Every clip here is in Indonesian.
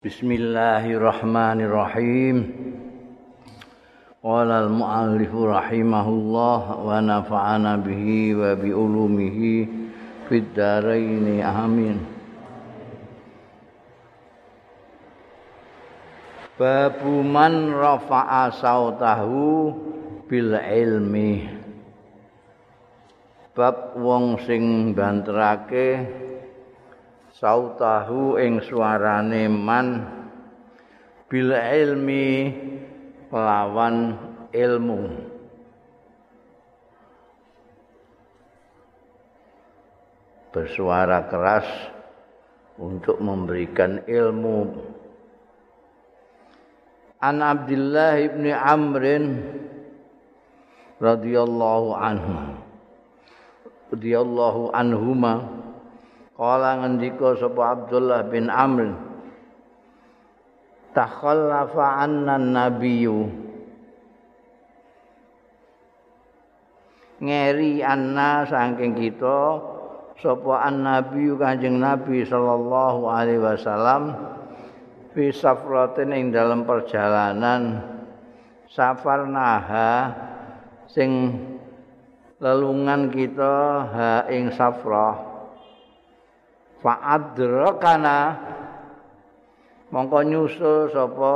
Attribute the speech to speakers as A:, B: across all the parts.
A: Bismillahirrahmanirrahim. Qala al-muallif rahimahullah wa nafa'ana bihi wa bi ulumihi fid dharain amin. Babu man rafa'a sautahu bil ilmi. Bab wong sing banterake sautahu ing suarane man bil ilmi lawan ilmu. Bersuara keras untuk memberikan ilmu. An Abdullah ibn Amrin radhiyallahu anhu radhiyallahu anhuma Kala ngendika sapa Abdullah bin Amr Takhallafa anna nabiyyu Ngeri anna saking kita sapa annabiyyu Kanjeng Nabi sallallahu alaihi wasallam fi safratin ing dalam perjalanan safar naha sing lelungan kita ha ing safrah fa'adrakana. Mongko nyusul sapa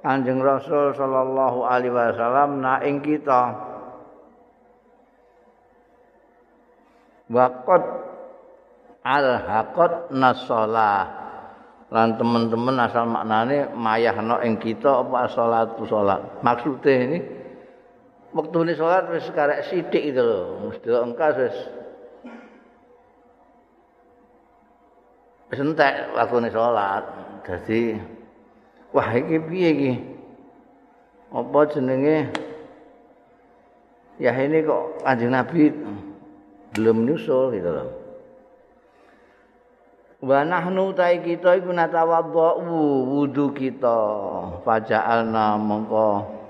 A: Kanjeng Rasul sallallahu alaihi wasallam na ing kita. Waqat al haqat nasolah lan teman-teman asal maknane mayahno ing kita apa salatu salat. Maksude ini waktu ini salat wis karek sithik itu lho. Mesti engkas wis entek waktune salat. Dadi wah iki piye iki? Apa jenenge? Ya ini kok Kanjeng Nabi belum nyusul gitu loh. Wa nahnu ta'i kita iku natawaddu wudu kita. Faja'alna mongko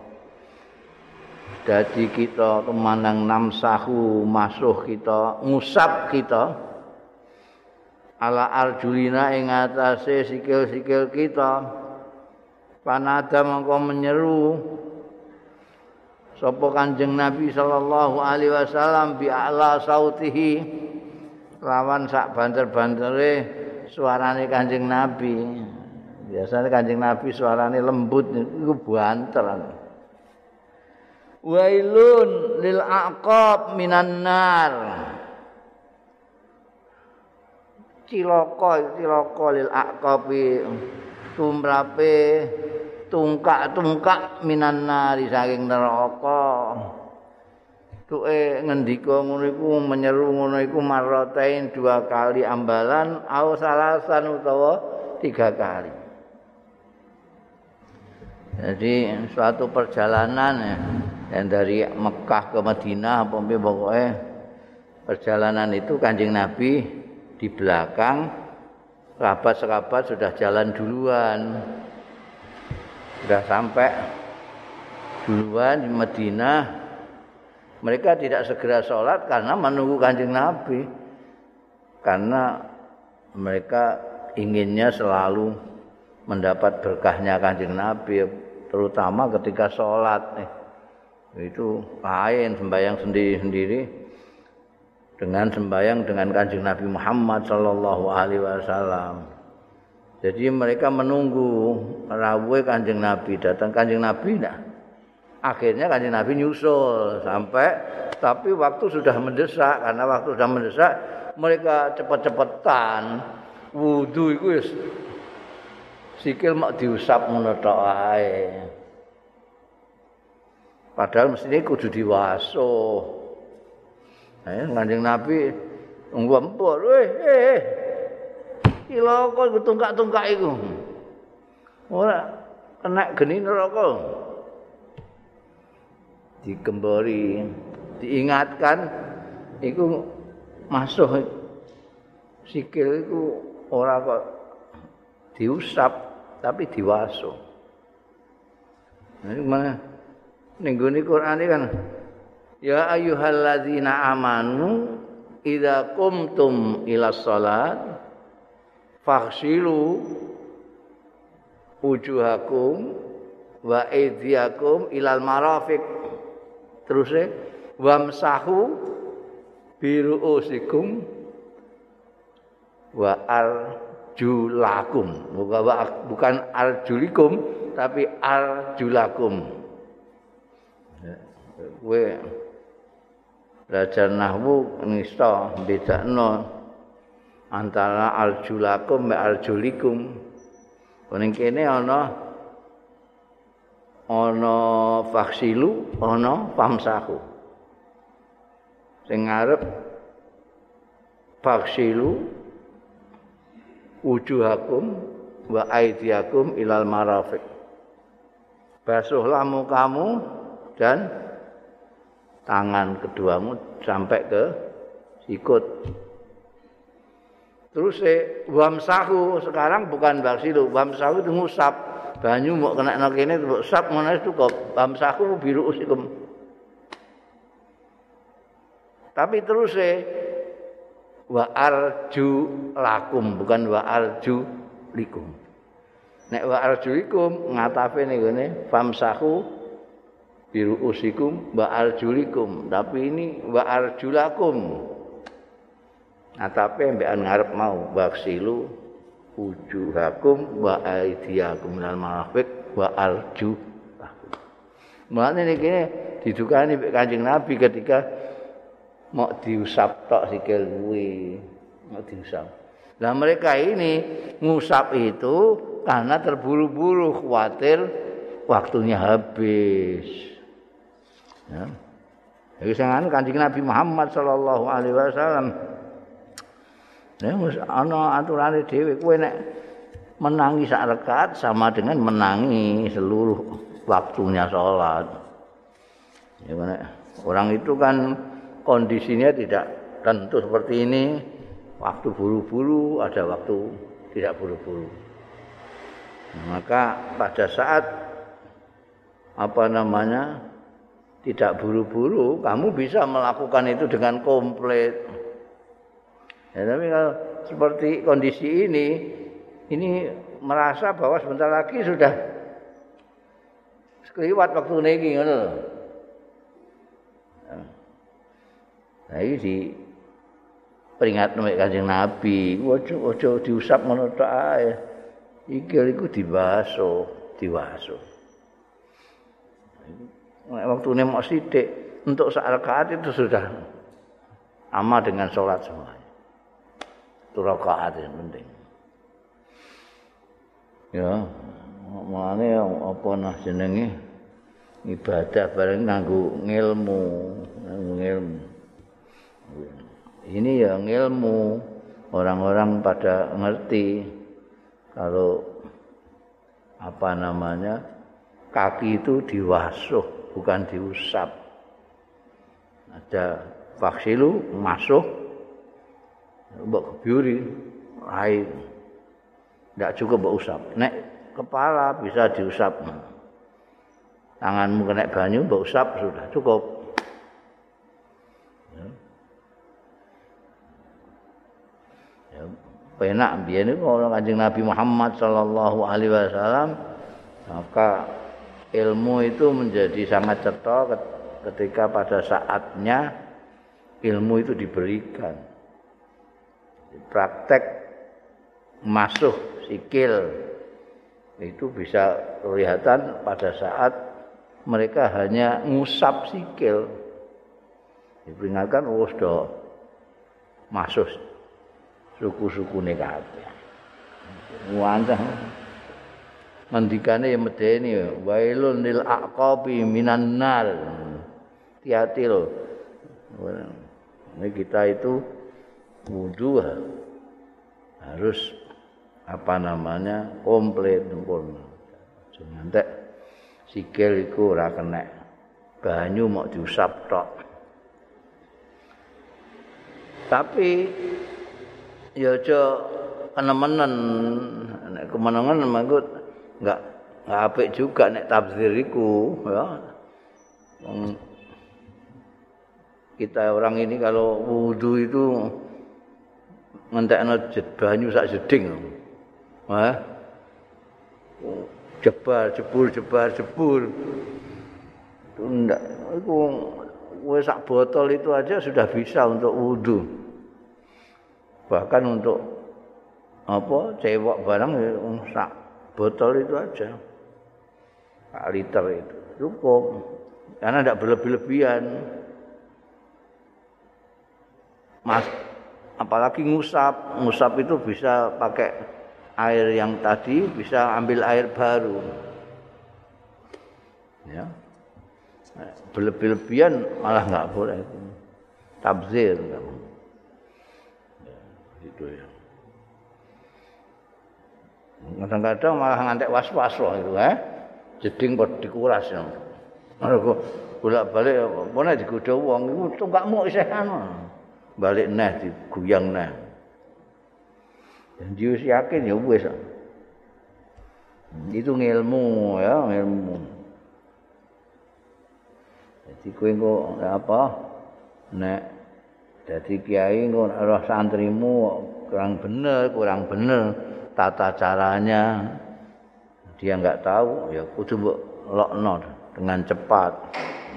A: dadi kita kemandang namsahu masuh kita ngusap kita ala arjulina ing atase sikil-sikil kita. Panada mongko menyeru sapa kanjeng Nabi sallallahu alaihi wasallam bi a'la sautihi lawan sak banter-bantere suarane kanjeng Nabi. Biasanya kanjeng Nabi suarane lembut iku banter. Wailun lil aqab minan nar cilaka cilaka lil aqabi. Tumrape tungkak-tungkak minan nari saking neraka. Tuke ngendika ngono iku menyeru ngono iku marratain dua kali ambalan au salasan utawa tiga kali. Jadi suatu perjalanan ya yang dari Mekah ke Madinah pokoknya perjalanan itu kanjeng Nabi di belakang sahabat-sahabat sudah jalan duluan. Sudah sampai duluan di Madinah mereka tidak segera sholat karena menunggu kanjeng Nabi. Karena mereka inginnya selalu mendapat berkahnya kanjeng Nabi terutama ketika sholat. Itu lain sembahyang sendiri-sendiri dengan sembahyang dengan kanjeng Nabi Muhammad Sallallahu Alaihi Wasallam. Jadi mereka menunggu rawuh kanjeng Nabi datang kanjeng Nabi nah. Akhirnya kanjeng Nabi nyusul sampai tapi waktu sudah mendesak karena waktu sudah mendesak mereka cepet-cepetan wudhu itu sikil mak diusap ngono ae. Padahal mestinya kudu diwasuh. Eh, Kanjeng Nabi ngempur, "Weh, eh. Kilo kok tungkak-tungkak iku." Ora kena geni neraka. Dikembori, diingatkan iku masuk sikil iku ora kok diusap tapi diwaso. Nah, mana ning Quran kan Ya ayyuhalladzina amanu idza qumtum ila shalat faghsilu wujuhakum wa aydiyakum ilal marafiq. Terus wamsahu biruusikum wa arjulakum. Bukan arjulikum tapi arjulakum. Kowe belajar nahwu nista bedakno antara arjulakum wa arjulikum. Ning kene ana ana faksilu ana famsahu sing ngarep faksilu wujuhakum wa aidiakum ilal marafiq. Basuhlah mukamu dan tangan keduamu sampai ke sikut. Terus eh wamsahu sekarang bukan baksilu wamsahu itu ngusap. Banyu mau kena nak ini usap mana itu kok wamsahu biru usikum. Tapi terus eh wa arju lakum bukan wa arju likum. Nek wa arju likum ngatafe nih gini famsahu biru usikum wa arjulikum. Tapi ini wa arjulakum. Nah tapi mbekan ngarep mau baksilu wujuhakum wa aidiakum minal marafiq wa arju Mulane niki didukani mbek Kanjeng Nabi ketika mau diusap tok sikil kuwi, mau diusap. Nah mereka ini ngusap itu karena terburu-buru khawatir waktunya habis. Ya. Iki sing Kanjeng Nabi Muhammad sallallahu alaihi wasallam. Ya ana aturane dhewe kowe nek menangi sak rakaat sama dengan menangi seluruh waktunya sholat. Ya, orang itu kan kondisinya tidak tentu seperti ini. Waktu buru-buru, ada waktu tidak buru-buru. Maka pada saat apa namanya tidak buru-buru, kamu bisa melakukan itu dengan komplit. Ya, tapi kalau seperti kondisi ini, ini merasa bahwa sebentar lagi sudah sekeliwat waktu niki ngono. Nah, ini di peringat nek Kanjeng Nabi, ojo diusap ngono tok ae. Iki iku dibaso, diwaso. Waktu ini mau sidik untuk saat rakaat itu sudah sama dengan sholat semua. Itu rakaat yang penting. Ya, makanya apa nah jenenge ibadah bareng nganggu ngilmu, ngilmu. Ini ya ngilmu orang-orang pada ngerti kalau apa namanya kaki itu diwasuh bukan diusap. Ada vaksilu masuk mbok kebiuri air. Tidak cukup mbok usap. Nek kepala bisa diusap. Tanganmu kena banyu mbok usap sudah cukup. Ya. Ya, penak biyen kalau Kanjeng Nabi Muhammad sallallahu alaihi wasallam maka ilmu itu menjadi sangat cetha ketika pada saatnya ilmu itu diberikan. Praktek masuk sikil itu bisa kelihatan pada saat mereka hanya ngusap sikil. Diperingatkan oh sudah masuk suku-suku negatif. Wanda mandikane ya medeni wailun lil aqabi minan nar. Hati-hati ini kita itu wudu harus apa namanya komplit sempurna jangan sikil iku ora kena banyu mau diusap tok. Tapi ya aja kenemenen nek kemenangan manggut enggak enggak apik juga nek tafsir iku ya. kita orang ini kalau wudu itu ngentekno banyu sak jeding. Wah. jebar jebur jebar jebur itu ndak wes sak botol itu aja sudah bisa untuk wudhu bahkan untuk apa cewek barang sak botol itu aja. Sak liter itu. Cukup. Karena tidak berlebih-lebihan mas apalagi ngusap. Ngusap itu bisa pakai air yang tadi bisa ambil air baru. Ya. Berlebih-lebihan malah nggak boleh. Tabzir. Ya, itu ya kadang-kadang malah ngantek was-was loh itu eh jeding buat dikuras ya Mergo bolak-balik apa nek digodha wong iku tungkakmu isih anu. Balik neh diguyang neh. Dan dia yakin ya wis. Itu ilmu ya, ilmu. Jadi kowe kok apa? Nek dadi kiai kok ora santrimu kurang bener, kurang bener tata caranya. Dia enggak tahu ya kudu mbok lokno. dengan cepat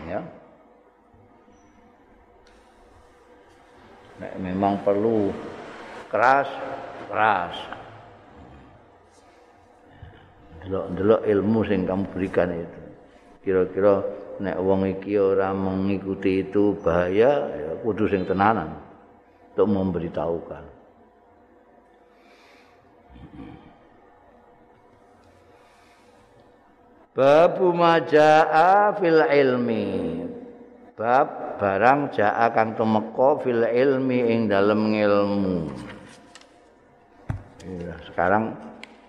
A: ya Nek memang perlu keras keras delok-delok ilmu sing kamu berikan itu kira-kira nek wong iki ora mengikuti itu bahaya ya kudu sing tenanan untuk memberitahukan Babu majaa fil ilmi. Bab barang jaa kang tumeka fil ilmi ing dalem ilmu. Ya, sekarang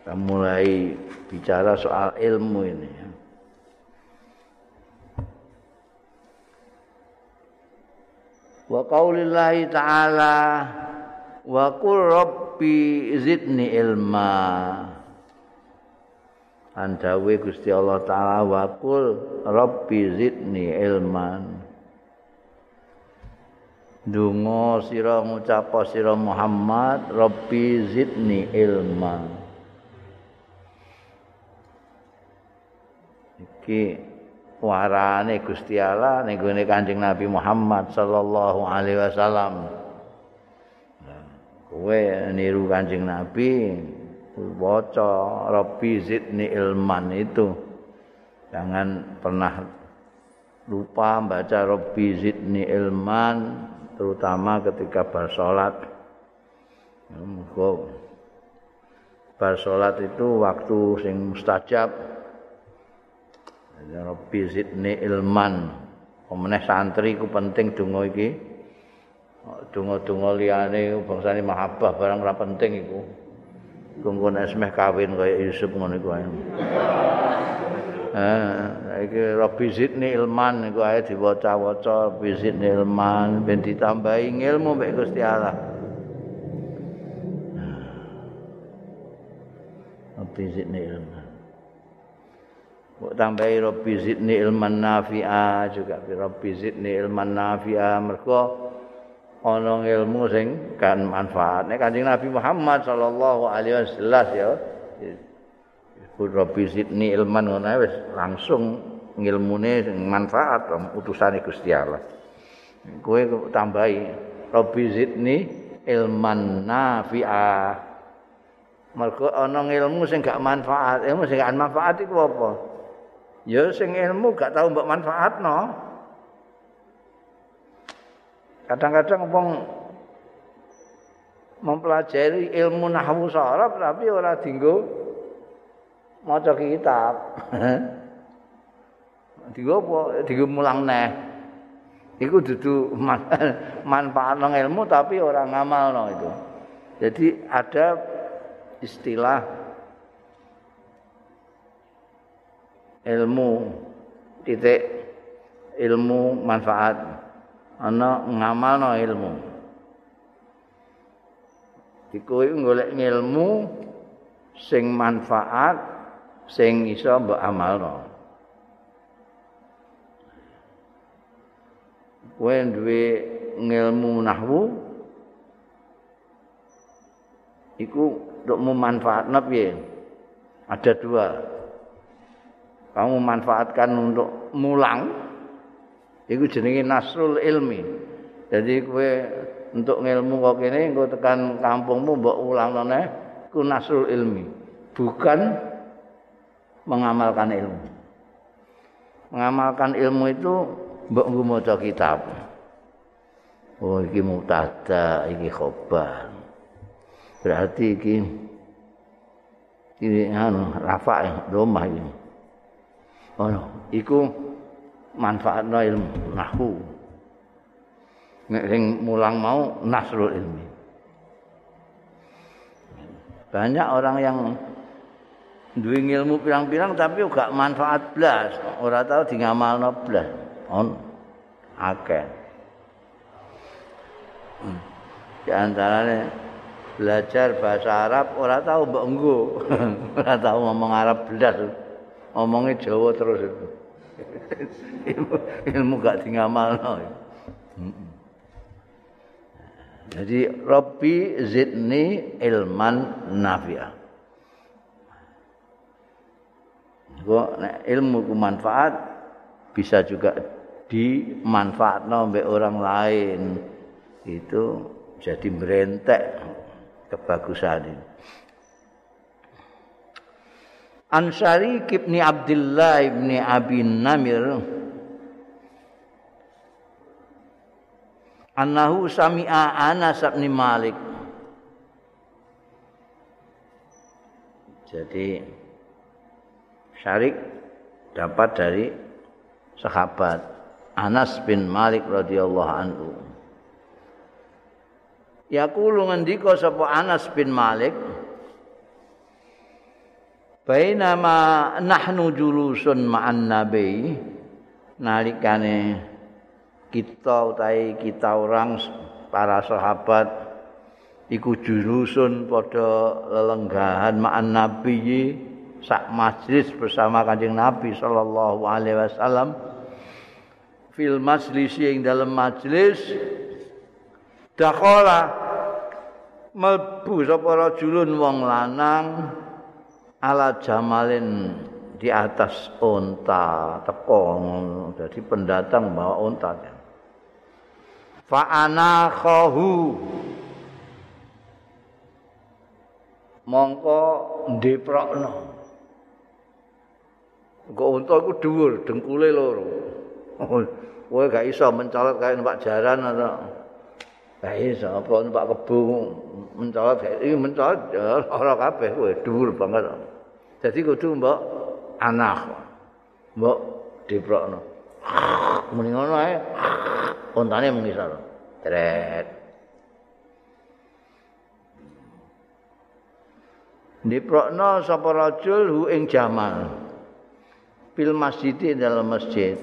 A: kita mulai bicara soal ilmu ini. Wa qaulillahi ta'ala wa qul rabbi zidni ilma. Andawe Gusti Allah taala wa qul rabbi zidni ilman. Dungo sira ngucap sira Muhammad rabbi zidni ilman. Iki warane Gusti Allah ning Kanjeng Nabi Muhammad sallallahu alaihi wasallam. Kowe niru Kanjeng Nabi waca rabbi zidni ilman itu. Jangan pernah lupa baca rabbi zidni ilman terutama ketika muga bar salat itu waktu sing mustajab. Rabbi zidni ilman. Pemeneh santri ku penting donga iki. Donga-donga liyane bangsane mahabbah barang ora penting iku kungkun esmeh kawin kaya Yusuf ngono iku ae. Eh, iki Rabbi zidni ilman iku ae diwaca-waca Rabbi zidni ilman ben ditambahi ilmu mek Gusti Allah. Rabbi zidni ilman. Kok tambahi Rabbi zidni ilman nafi'a juga Rabbi zidni ilman nafi'a mergo ana ilmu sing kan manfaat. Nek Kanjeng Nabi Muhammad sallallahu alaihi wasallam ya disebut Rabbi Zidni ilman ngono wis langsung ngilmune sing manfaat utusane Gusti Allah. Kowe tambahi Rabbi Zidni ilman nafi'a. Mergo ana ilmu sing gak manfaat, ilmu sing gak manfaat iku apa? Ya sing ilmu gak tau mbok manfaatno. Kadang-kadang wong mempelajari ilmu nahwu sharaf tapi ora dinggo maca kitab. Dinggo apa? Dinggo mulang neh. Iku dudu manfaat nang ilmu tapi ora ngamalno itu. Jadi ada istilah ilmu titik ilmu manfaat ana ngamalno ilmu. Iku golek ilmu sing manfaat sing iso mbok amalno. Kowe duwe ilmu nahwu iku untuk memanfaatno piye? ada dua kamu manfaatkan untuk mulang itu jenenge nasrul ilmi. Jadi kue untuk ngilmu kok kene engko tekan kampungmu mbok ulang nene ku nasrul ilmi. Bukan mengamalkan ilmu. Mengamalkan ilmu itu mbok nggo maca kitab. Oh iki mutada iki khobar. Berarti iki ini anu rafa ya domah ini oh iku manfaatno ilmu nahu. Nek mulang mau nasrul ilmi. Banyak orang yang duwe ilmu pirang-pirang tapi gak manfaat blas. Ora tahu di ngamalno blas. On. Akeh. Hmm. di antaranya belajar bahasa Arab ora tahu mbok enggo ora tahu ngomong Arab blas. Ngomongnya Jawa terus itu ilmu, ilmu gak dingamalno jadi Rabbi zidni ilman nafi'ah. Kok ilmu ku manfaat bisa juga dimanfaatkan oleh orang lain. Itu jadi merentek kebagusan ini. Ansari ibni Abdullah ibni Abi Namir. Anahu sami'a Anas bin Malik. Jadi Syarik dapat dari sahabat Anas bin Malik radhiyallahu anhu. Yaqulu ngendika sapa Anas bin Malik Bainama nahnu julusun ma'an nabi. Nalikane kita utahe kita orang para sahabat iku julusun padha lelenggahan ma'an nabi sak majlis bersama Kanjeng Nabi sallallahu alaihi wasallam. Fil majlis yang dalam majlis. Dakhala melbu sapa rajulun wong lanang ala jamalin di atas unta teko jadi pendatang bawa unta fa ana khahu. Mongko ndeprokno. Kok unta iku dhuwur dengkule loro. Kowe gak iso mencolot kaya numpak jaran atau? Gak iso apa numpak kebu mencolot iki mencolot ora kabeh kowe dhuwur banget Jadi kudu mbok anak. Mbok diprokno. Muni ngono ae. Ontane mengisor. Tret. Diprokno sapa rajul hu ing jamal. Fil masjid dalam masjid.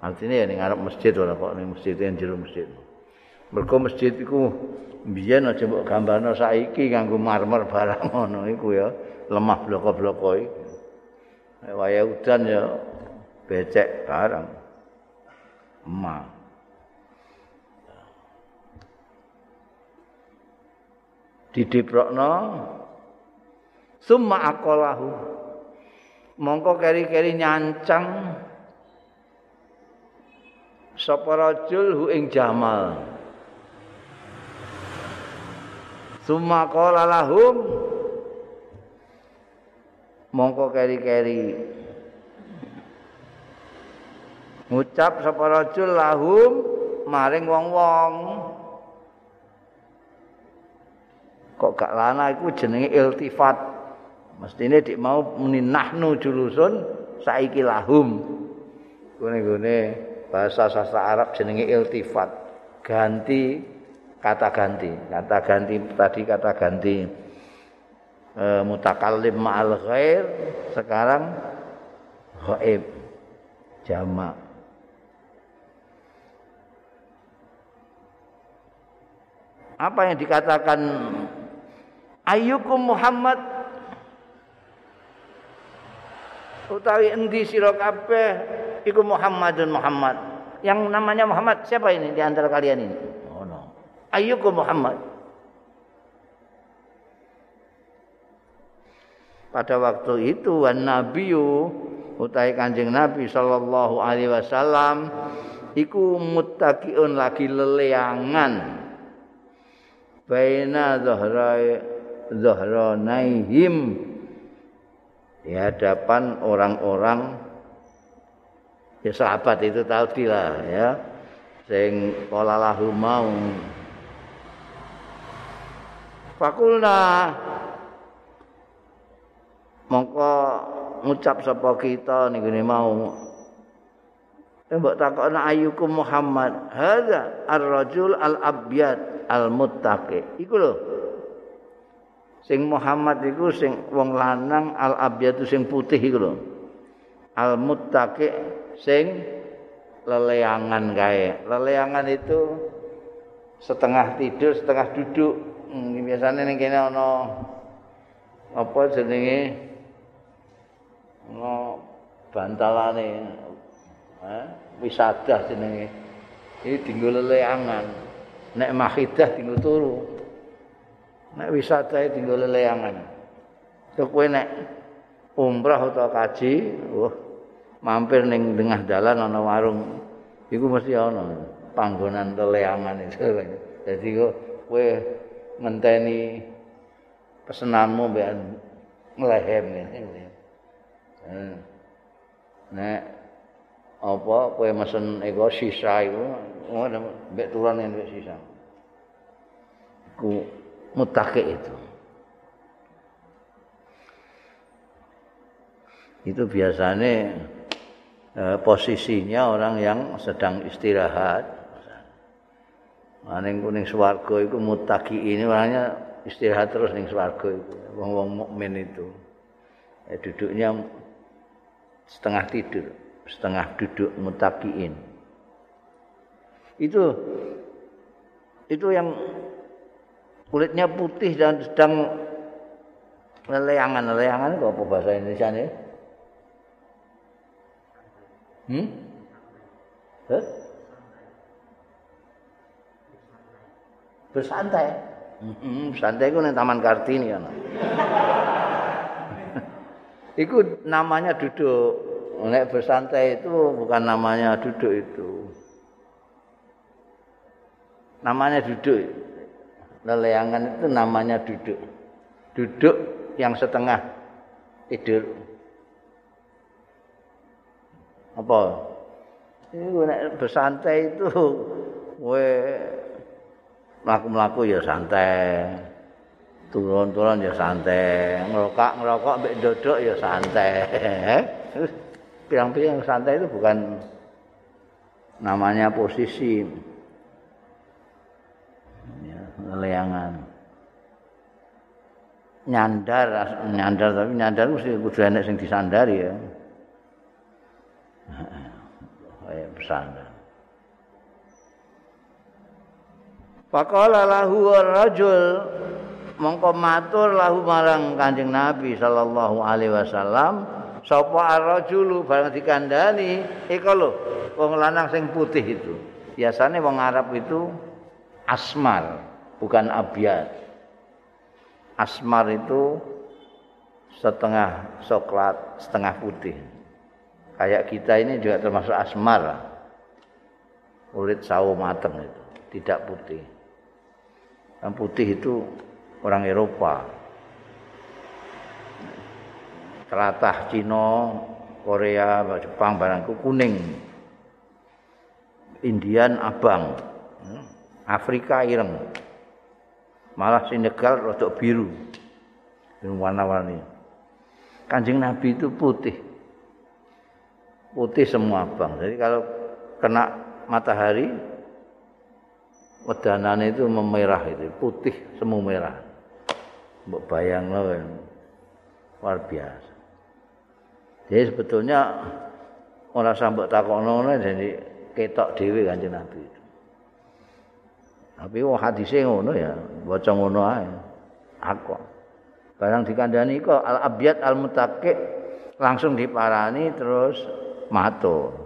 A: Artinya ya ning ngarep masjid ora kok ning masjid yang jero masjid. Mergo masjid iku biyen aja mbok gambarno saiki kanggo marmer barang ngono iku ya. lemah bloko-bloko iki. Waya udan ya becek barang. Emak. Didiprokno summa aqalahu. Mongko keri-keri nyancang sapa rajul hu ing jamal. Summa qala lahum. Mongko keri-keri. Ngucap sapa rajul lahum maring wong-wong. Kok gak lana iku jenenge iltifat. Mestine dik mau muni nahnu julusun saiki lahum. Gone-gone bahasa sastra Arab jenenge iltifat. Ganti kata ganti. Kata ganti tadi kata ganti. E, mutakallim ma'al ghair. Sekarang ghaib. Jamak. Apa yang dikatakan? Ayyukum Muhammad? Utawi endi sira kabeh? Iku Muhammadun Muhammad. Yang namanya Muhammad siapa ini di antara kalian ini ayyukum Muhammad. Pada waktu itu wan nabiyyu utai kanjeng nabi sallallahu alaihi wasallam iku muttaqiun lagi leleangan. Baina zahrai zahranaihim di hadapan orang-orang ya sahabat itu tadi lah ya. Sing lahu mau fakulna. Mongko ngucap sapa kita niku mau. Eh, mbok takokna ayyukum Muhammad. Hadza ar-rajul al-abyad al-muttaqi. Iku lho. Sing Muhammad iku sing wong lanang al-abyad sing putih iku lho. Al-muttaqi sing leleangan kae. Leleangan itu setengah tidur setengah duduk hmm, biasanya ning kene ana apa jenenge? No bantalane eh wisata jenenge. Iki dinggo leleangan. Nek mahidah dinggo turu. Nek wisata dinggo leleangan. To kowe nek umrah utawa kaji wah mampir ning tengah dalan ana warung iku mesti ana panggonan leleangan itu. Jadi kowe ngenteni pesenanmu mbek nglehem ngene Hmm. Nek apa kowe mesen ego sisa iku ngono mbek turun sisa. Ku mutake itu. Itu biasanya eh, posisinya orang yang sedang istirahat. Maning kuning swarga iku mutaki ini makanya istirahat terus ning swarga itu. Wong-wong mukmin itu. Eh, duduknya setengah tidur, setengah duduk mutakiin. Itu itu yang kulitnya putih dan sedang leleangan leleangan itu apa bahasa Indonesia nih? Hmm? Huh? Bersantai. Hmm, santai itu nih Taman Kartini kan. Itu namanya duduk. Nek bersantai itu bukan namanya duduk itu. Namanya duduk. Leleangan itu namanya duduk. Duduk yang setengah tidur. Apa? Itu nek bersantai itu we mlaku-mlaku ya santai. turun-turun ya santai, ngerokok-ngerokok mbek dodok ya santai. Pirang-pirang santai itu bukan namanya posisi ya, leangan. Nyandar, nyandar tapi nyandar mesti kudu enek sing disandari ya. Kayak bersandar. Faqala lahu rajul mongko matur lahu marang Kanjeng Nabi sallallahu alaihi wasallam sapa ar-rajulu? Barang dikandani iku lho wong lanang sing putih itu. Biasanya wong Arab itu asmar bukan abyad asmar itu setengah coklat setengah putih. Kayak kita ini juga termasuk asmar kulit sawo mateng itu tidak putih yang putih itu orang Eropa. Teratah Cina, Korea, Jepang barangku kuning. Indian abang. Afrika ireng. Malah Senegal rodok biru. Warna-warni. Kanjeng Nabi itu putih. Putih semua abang. Jadi kalau kena matahari wedanane itu memerah itu, putih semu merah. mbok bayang luar biasa. Jadi sebetulnya orang sambut takono jadi ketok dewi kanjeng Nabi itu. Tapi wong hadise ngono ya, baca ngono ae. Aku. Barang dikandani kok al abyad al mutaqi langsung diparani terus matur.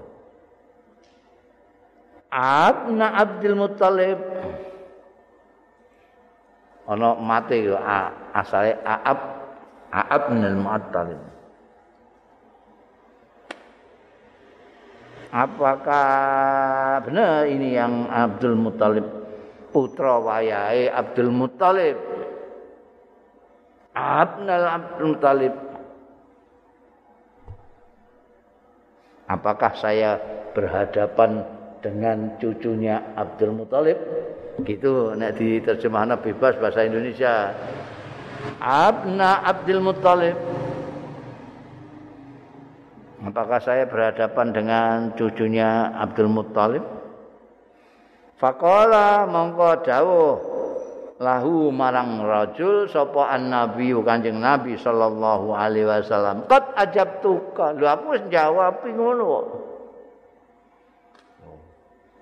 A: Abna Abdul Muttalib ana mate yo asale Aab A'ab bin Al-Mu'attalib. Apakah benar ini yang Abdul Muttalib putra wayahe Abdul Muttalib? Abnal Abdul Muttalib. Apakah saya berhadapan dengan cucunya Abdul Muthalib. Gitu nek diterjemahna bebas bahasa Indonesia. Abna Abdul Muthalib. Apakah saya berhadapan dengan cucunya Abdul Muthalib? Faqala mongko dawuh lahu marang rajul sapa an-nabi Kanjeng Nabi sallallahu alaihi wasallam. Qad ajabtuka. Lho aku wis jawab ngono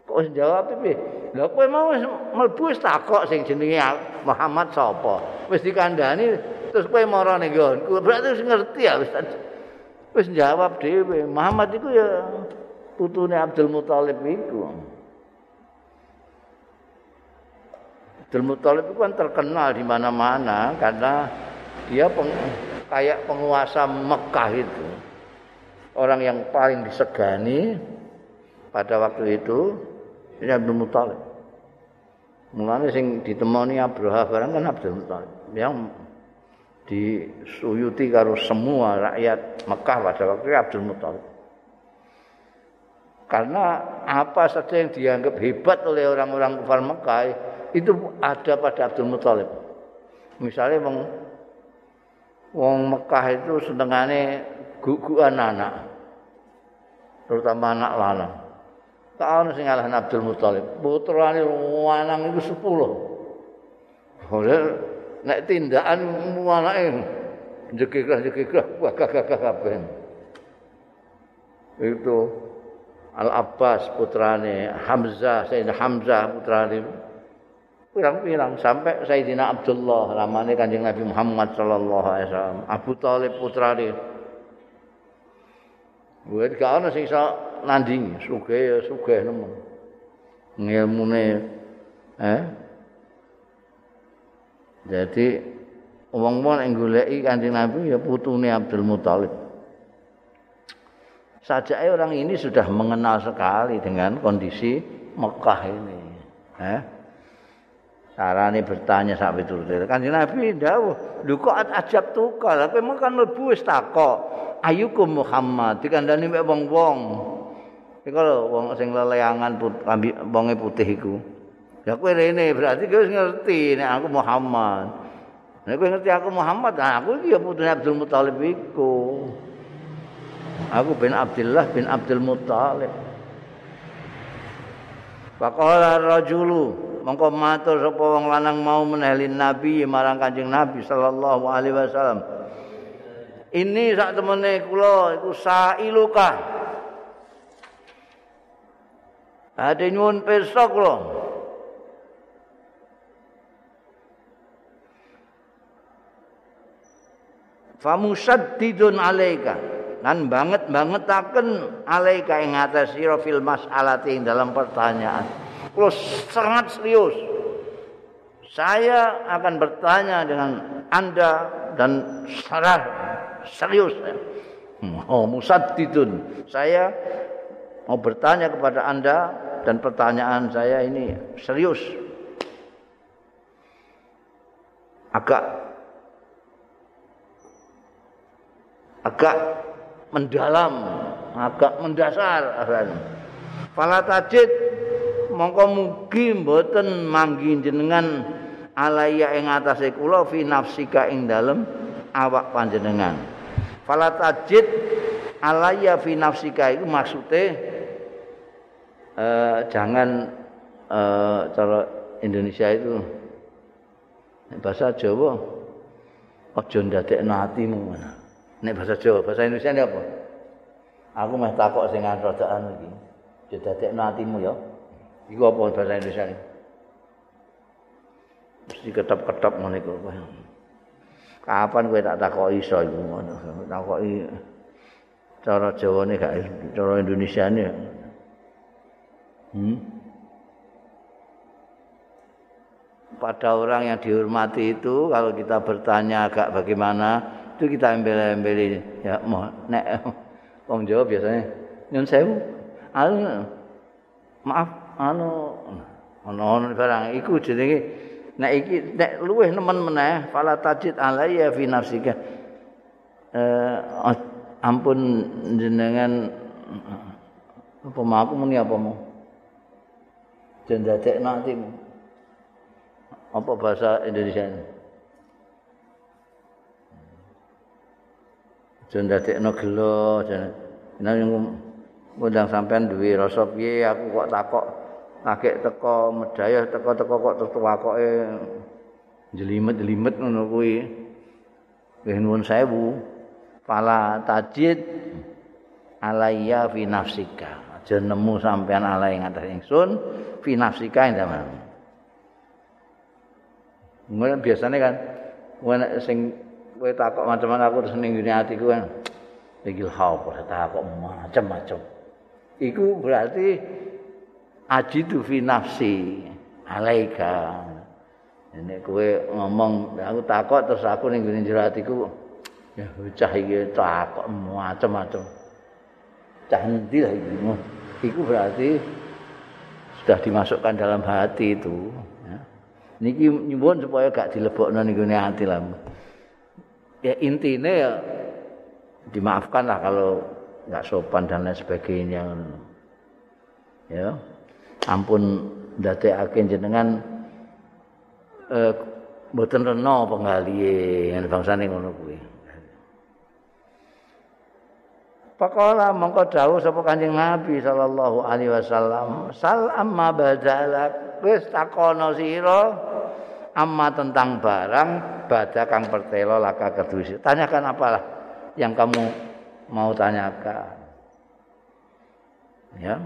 A: kok wis jawab piye? Lha kowe mau mlebu wis takok sing jenenge Muhammad sapa? Wis dikandani terus kowe mara ning nggonku. Berarti wis ngerti ya wis wis jawab dhewe. Muhammad iku ya putune Abdul Muthalib iku. Abdul Muthalib itu kan terkenal di mana-mana karena dia peng, kayak penguasa Mekah itu. Orang yang paling disegani pada waktu itu ini Abdul Muthalib. Mulanya sing ditemani Abraha barang kan Abdul Muthalib yang disuyuti karo semua rakyat Mekah pada waktu itu Abdul Muthalib. Karena apa saja yang dianggap hebat oleh orang-orang kafir Mekah itu ada pada Abdul Muthalib. Misalnya wong wong Mekah itu senengane gugukan anak. Terutama anak lanang. Tak ono sing ngalahne Abdul Muthalib. Putrane lanang itu 10. Oleh nek tindakan anake jekik-jekik gagah-gagah kabeh. Itu Al Abbas putrane Hamzah, Sayyidina Hamzah putrane pirang-pirang sampai Sayyidina Abdullah ramane Kanjeng Nabi Muhammad sallallahu alaihi wasallam Abu Thalib putrane Buat gak ana sing iso nandingi. Sugih ya sugih nemen ngilmune eh? Jadi wong-wong yang goleki Kanjeng Nabi ya putune Abdul Muthalib. Saja orang ini sudah mengenal sekali dengan kondisi Mekah ini eh? Carane bertanya sak piturute. Kanjeng Nabi ndawuh, "Lho kok ajab tukal, kowe mung kan mlebu wis takok. Ayukum Muhammad dikandani mek wong-wong." Iku lho wong sing leleangan putih wonge putih iku. Ya kowe rene berarti kowe ngerti nek aku Muhammad. Nek kowe ngerti aku Muhammad, nah aku ya putune Abdul Muthalib iku. Aku bin Abdullah bin Abdul Muthalib. Faqala rajulu mongko matur sapa wong lanang mau menelin nabi marang kanjeng nabi sallallahu alaihi wasallam ini sak temene kula iku sailuka ade nyuwun pirsa kula. Famusaddidun alaika. Lan banget bangetaken alaika ing atas sira fil mas'alati dalam pertanyaan. Kalau sangat serius. Saya akan bertanya dengan Anda dan secara serius. Oh, musaddidun. Saya mau bertanya kepada Anda dan pertanyaan saya ini serius. Agak agak mendalam, agak mendasar Fala tajid mongko mugi mboten manggi jenengan alaya ing atase kula fi nafsika ing dalem awak panjenengan fala tajid alaya fi nafsika. Iku maksude uh, jangan uh, cara Indonesia itu bahasa Jawa aja ndadekno atimu nek bahasa Jawa bahasa Indonesia ini apa? Aku meh takok sing rodaan iki. Aja ndadekno atimu ya. Iku apa bahasa Indonesia ini? Mesti ketap-ketap ngene iku. Kapan kowe tak takoki iso iku ngono. Takoki cara Jawane gak cara Indonesia ini. Hmm? Pada orang yang dihormati itu kalau kita bertanya agak bagaimana itu kita embel-embeli ya mau nek wong Jawa biasanya nyun sewu anu maaf anu ono barang iku jenenge nek iki nek luweh nemen meneh fala tajid alayya fi nafsika. Eh ampun jenengan apa mau aku muni apa mau? Jendadek nanti apa bahasa Indonesia ini? Jendadekno gelo jeneng ngundang sampean duwe rasa piye aku kok takok kakek teko medayah teko-teko kok terus wakoke jelimet-jelimet ngono kuwi nggih nuwun sewu fala tajid alayya fi nafsika aja nemu sampean ala ing atas ingsun fi nafsika ing zaman Mula biasanya kan, wana sing kowe takok macam-macam aku terus ning ngene atiku kan. Iki hal kok takok macam-macam. Iku berarti ajidu fi nafsi alaika. Ini kowe ngomong aku takok terus aku ning ngene jero atiku ya cah iki takok macam-macam. Cah endi lah iki? Iku berarti sudah dimasukkan dalam hati itu. Ya. Niki nyuwun supaya gak dilebokno ning ngene ati lah. Ya intinya ya dimaafkan lah kalau nggak sopan dan lain sebagainya. Ya, ampun agen jenengan eh, mboten rena penggalihe bangsane ngono kuwi. Pakola mongko dawuh sapa Kanjeng Nabi sallallahu alaihi wasallam, "Sal amma badalak wis takono sira amma tentang barang bada kang pertelo laka kedusi." Tanyakan apalah yang kamu mau tanyakan. Ya.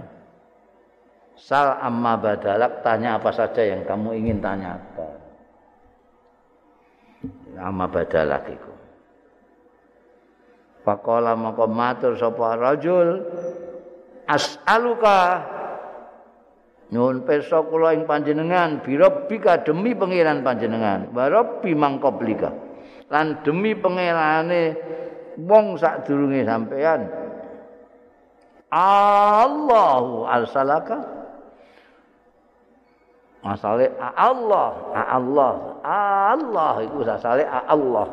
A: Sal amma badalak tanya apa saja yang kamu ingin tanyakan. Amma badalak itu. Faqala maka matur sapa rajul as'aluka. Nyuwun pirsa kula ing panjenengan birabbika demi pangeran panjenengan. Wa rabbi mangkoblika lan demi pangerane wong sadurunge sampean. Allahu arsalaka Asale Allah, Allah, Allah. Iku asale Allah.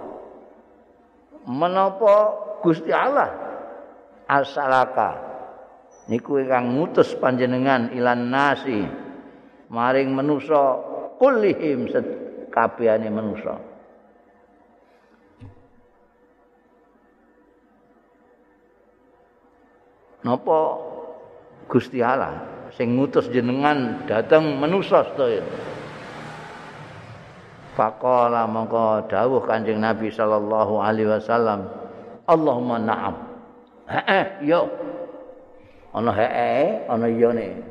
A: Menapa Gusti Allah? Asalaka. Niku ingkang ngutus panjenengan ilan nasi. Maring manusa kullihim kabehane manusa. Napa Gusti Allah sing ngutus jenengan dateng manusa sedaya Faqala mongko dawuh Kanjeng Nabi sallallahu alaihi wasallam Allahumma na'am. Heeh, yo. Ana heeh, ana yone.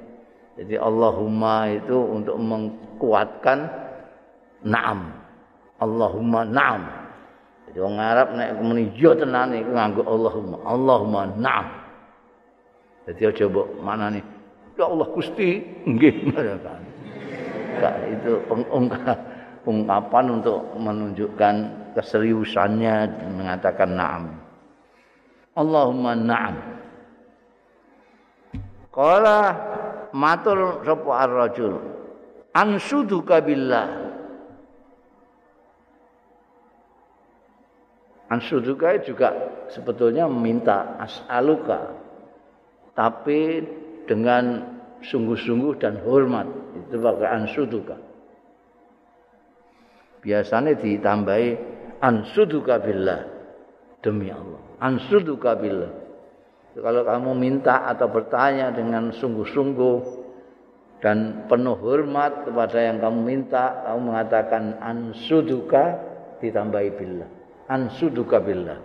A: Jadi Allahumma itu untuk mengkuatkan na'am. Allahumma na'am. Jadi orang Arab nek muni yo tenan iku nganggo Allahumma. Allahumma na'am. Jadi aja mbok manane ya Allah Gusti nggih kan. itu ungkapan untuk menunjukkan keseriusannya mengatakan na'am. Allahumma na'am. Qala matur sapa ar-rajul ansuduka billah. Ansuduka juga sebetulnya meminta as'aluka tapi dengan sungguh-sungguh dan hormat itu pakai ansuduka. Biasanya ditambahi ansuduka billah demi Allah ansuduka billah. Kalau kamu minta atau bertanya dengan sungguh-sungguh dan penuh hormat kepada yang kamu minta, kamu mengatakan ansuduka ditambahi billah. Ansuduka billah.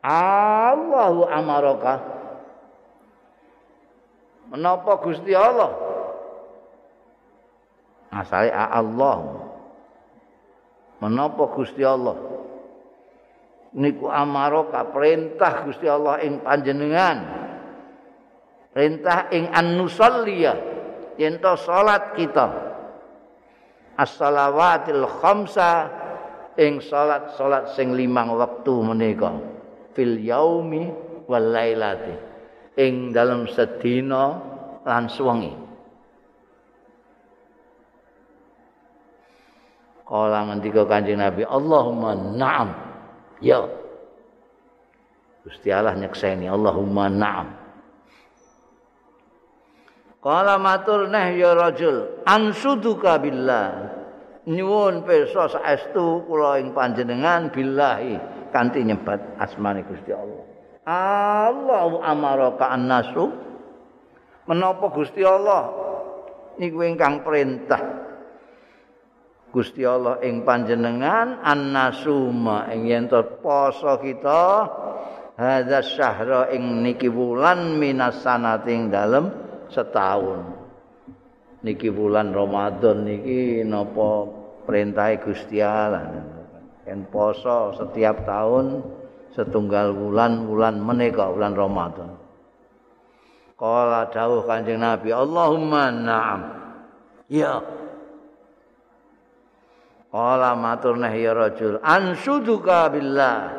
A: Allahu amaraka. Menapa Gusti Allah? Asalnya Allah. menapa Gusti Allah niku amaroka perintah Gusti Allah ing panjenengan perintah ing an-nusalliya yen salat kita as-salawatil khamsa ing salat-salat sing limang wektu menika fil yaumi wal lailati ing dalam sedina lan suwengi Kala ngendika Kanjeng Nabi, Allahumma na'am. Ya. Gusti Allah nyekseni, Allahumma na'am. Kala matur neh ya rajul, ansuduka billah. nyuwun pirsa saestu kula ing panjenengan billahi kanthi nyebat asmane Gusti Allah. Allahu amaraka annasu. Menapa Gusti Allah? Niku ingkang perintah. Gusti Allah ing panjenengan annasuma. Ing yen poso kita hadza syahra ing niki wulan minas sanati ing dalem setahun. Niki bulan Ramadan niki napa perintahe Gusti Allah. Yen poso setiap tahun setunggal bulan bulan menika bulan Ramadan. Kala dawuh Kanjeng Nabi, Allahumma na'am. Ya. Kala matur nah ya rajul, ansuduka billah.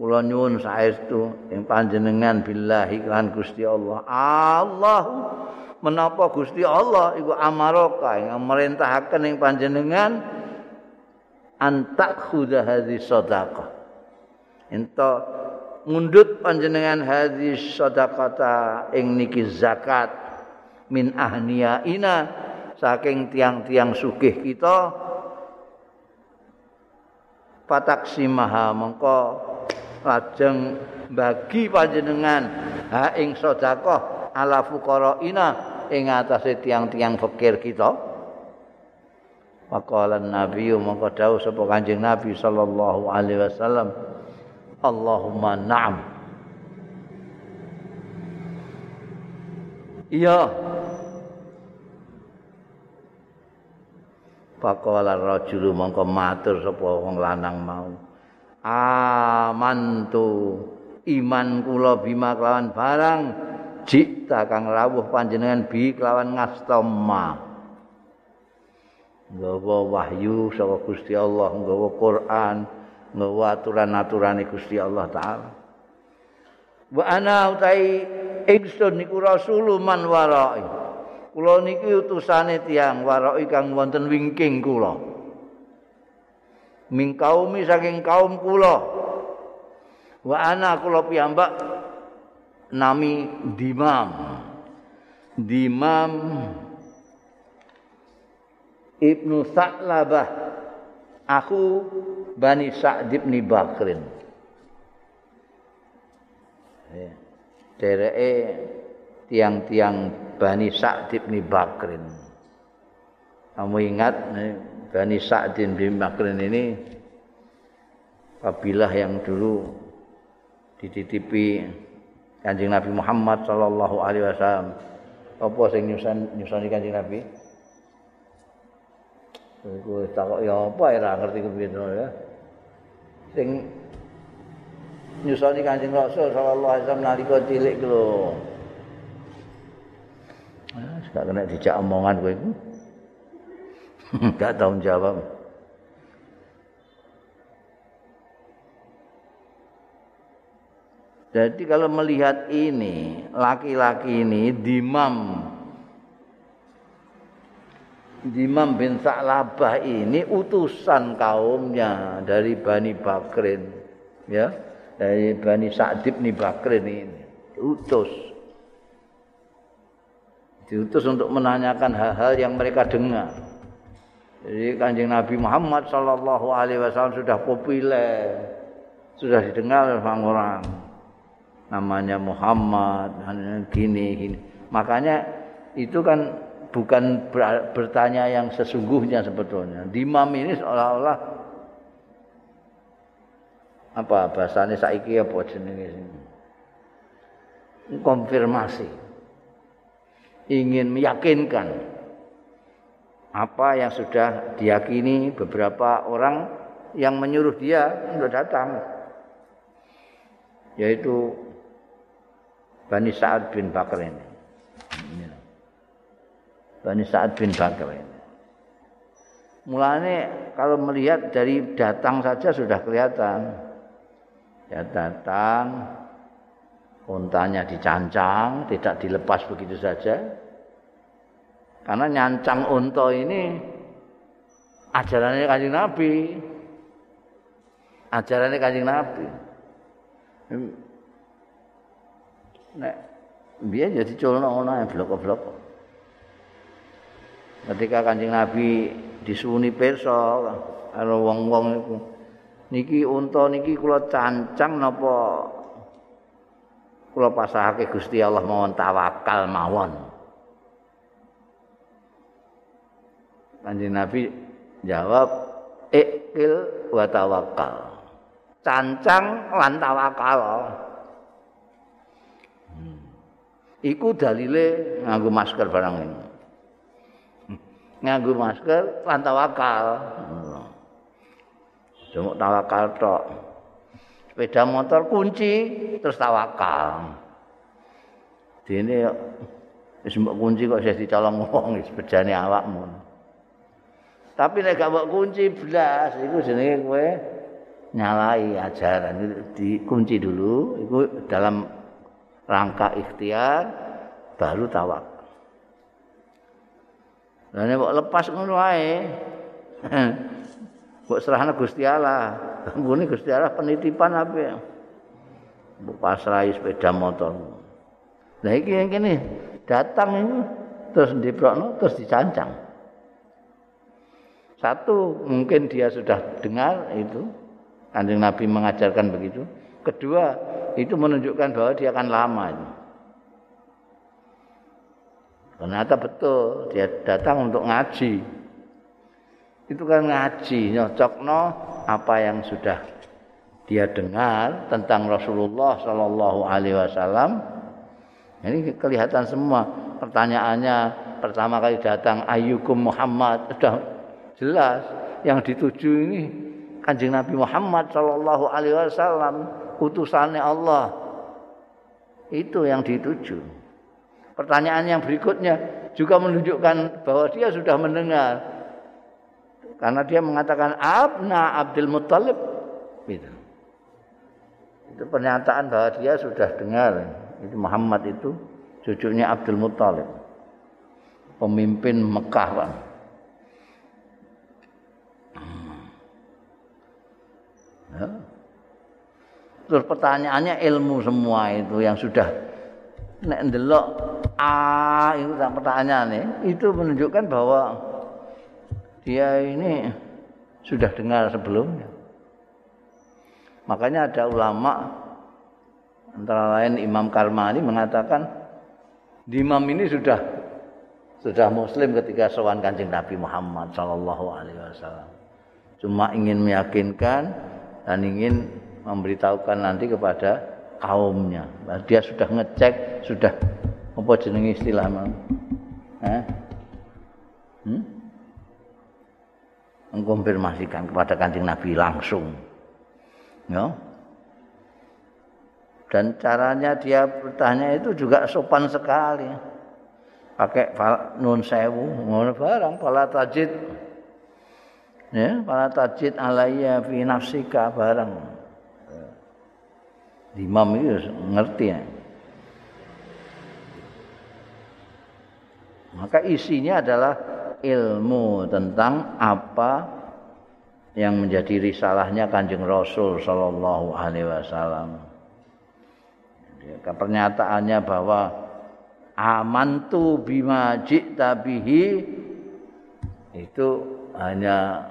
A: Kula nyuwun saestu ing panjenengan billahi lan Gusti Allah. Allahu menapa Gusti Allah iku amaroka yang merintahaken ing panjenengan antak khuda hadhi sedekah. Ento mundut panjenengan hadhi sedekata ing niki zakat min ahniya ina saking tiang-tiang sugih kita pataksimaha mengko lajeng bagi panjenengan ha ing sedekah ala fuqaraina ing atase tiang-tiang fakir kita Faqalan Nabi mongko dawuh sapa Kanjeng Nabi sallallahu alaihi wasallam Allahumma na'am. Iya. Faqala rajulu mongko matur sapa wong lanang mau Amantu iman kula bima kelawan barang jikta kang rawuh panjenengan bi kelawan ngastama nggawa wahyu saka Gusti Allah nggawa Quran nggawa aturan-aturane Gusti Allah taala. Wa ana utai ingsun niku rasulun man warai. Kula niki utusane tiyang warai kang wonten wingking kula. Ming kaumi saking kaum kula. Wa ana kula piyambak nami Dimam. Dimam Ibnu Sa'labah aku Bani Sa'd bin Bakrin. Ya. Tiang-tiang Bani Sa'd bin Bakrin. Kamu ingat Bani Sa'd bin Bakrin ini kabilah yang dulu dititipi Kanjeng Nabi Muhammad sallallahu alaihi wasallam. Apa sing nyusan nyusani Kanjeng Nabi? Iku takok ya apa ora ngerti kepiye ya. Sing nyusani Kanjeng Rasul sallallahu alaihi wasallam nalika cilik lho. Ah, gak kena dijak omongan kowe iku. Gak tahu jawab. Jadi kalau melihat ini, laki-laki ini Dimam Dimam bin Sa'labah ini utusan kaumnya dari Bani Bakrin. Ya, dari Bani Sa'dib bin Bakrin ini. Utus. Diutus untuk menanyakan hal-hal yang mereka dengar. Jadi kanjeng Nabi Muhammad Sallallahu Alaihi Wasallam sudah populer, sudah didengar orang-orang. namanya Muhammad gini gini makanya itu kan bukan bertanya yang sesungguhnya sebetulnya. Dimam ini seolah-olah apa bahasanya saiki apa jenenge konfirmasi. Ingin meyakinkan apa yang sudah diyakini beberapa orang yang menyuruh dia untuk datang. Yaitu Bani Sa'ad bin Bakar ini. Bani Sa'ad bin Bakar. Ini. mulanya kalau melihat dari datang saja sudah kelihatan. Ya datang untanya dicancang tidak dilepas begitu saja. Karena nyancang unta ini ajarannya kanjeng Nabi. Ajarannya kanjeng Nabi. Nek biar jadi culno ono yang blok-blok ketika kanjeng Nabi disuni perso karo wong-wong iku niki unta niki kula cancang napa? Kula pasahake Gusti Allah mawon tawakal mawon. Kanjeng Nabi jawab ikil wa tawakal cancang lan tawakal. Hmm. iku dalile nganggo masker barang ini nganggo masker lan tawakal. Cuma tawakal tok. Sepeda motor kunci terus tawakal. Dene wis mbok kunci kok isih dicolong wong sepedane awakmu. Tapi nek gak mbok kunci blas iku jenenge kowe nyalai ajaran dikunci dulu itu dalam rangka ikhtiar baru tawakal. Lah nek lepas ngono wae. Mbok serahna Gusti Allah. Mbune Gusti Allah penitipan apa? Mbok pasrahi sepeda motor. Lah iki yang kene datang ini terus diprokno terus dicancang. Satu mungkin dia sudah dengar itu Kanjeng Nabi mengajarkan begitu. Kedua itu menunjukkan bahwa dia akan lama itu. Ternyata betul dia datang untuk ngaji. Itu kan ngaji, nyocokno apa yang sudah dia dengar tentang Rasulullah Shallallahu Alaihi Wasallam. Ini kelihatan semua pertanyaannya pertama kali datang Ayyukum Muhammad sudah jelas yang dituju ini kanjeng Nabi Muhammad Shallallahu Alaihi Wasallam utusannya Allah itu yang dituju. Pertanyaan yang berikutnya juga menunjukkan bahwa dia sudah mendengar. Karena dia mengatakan Abna Abdul Muttalib. Gitu. Itu pernyataan bahwa dia sudah dengar. Itu Muhammad itu cucunya Abdul Muttalib. Pemimpin Mekah, Pak. Ya. Terus pertanyaannya ilmu semua itu yang sudah nek ndelok A itu pertanyaan nih, itu menunjukkan bahwa dia ini sudah dengar sebelumnya. Makanya ada ulama antara lain Imam Karmani mengatakan Imam ini sudah sudah muslim ketika sowan Kanjeng Nabi Muhammad sallallahu alaihi wasallam. Cuma ingin meyakinkan dan ingin memberitahukan nanti kepada kaumnya. Dia sudah ngecek, sudah apa jenenge istilah mau? Eh? Hmm? Mengkonfirmasikan kepada kancing Nabi langsung. Ya. Dan caranya dia bertanya itu juga sopan sekali. Pakai nun sewu, ngono barang pala tajid. Ya, pala tajid alayya fi nafsika barang. Imam itu ngerti ya. Maka isinya adalah ilmu tentang apa yang menjadi risalahnya Kanjeng Rasul sallallahu alaihi wasallam. Pernyataannya bahwa amantu bima ji'ta bihi itu hanya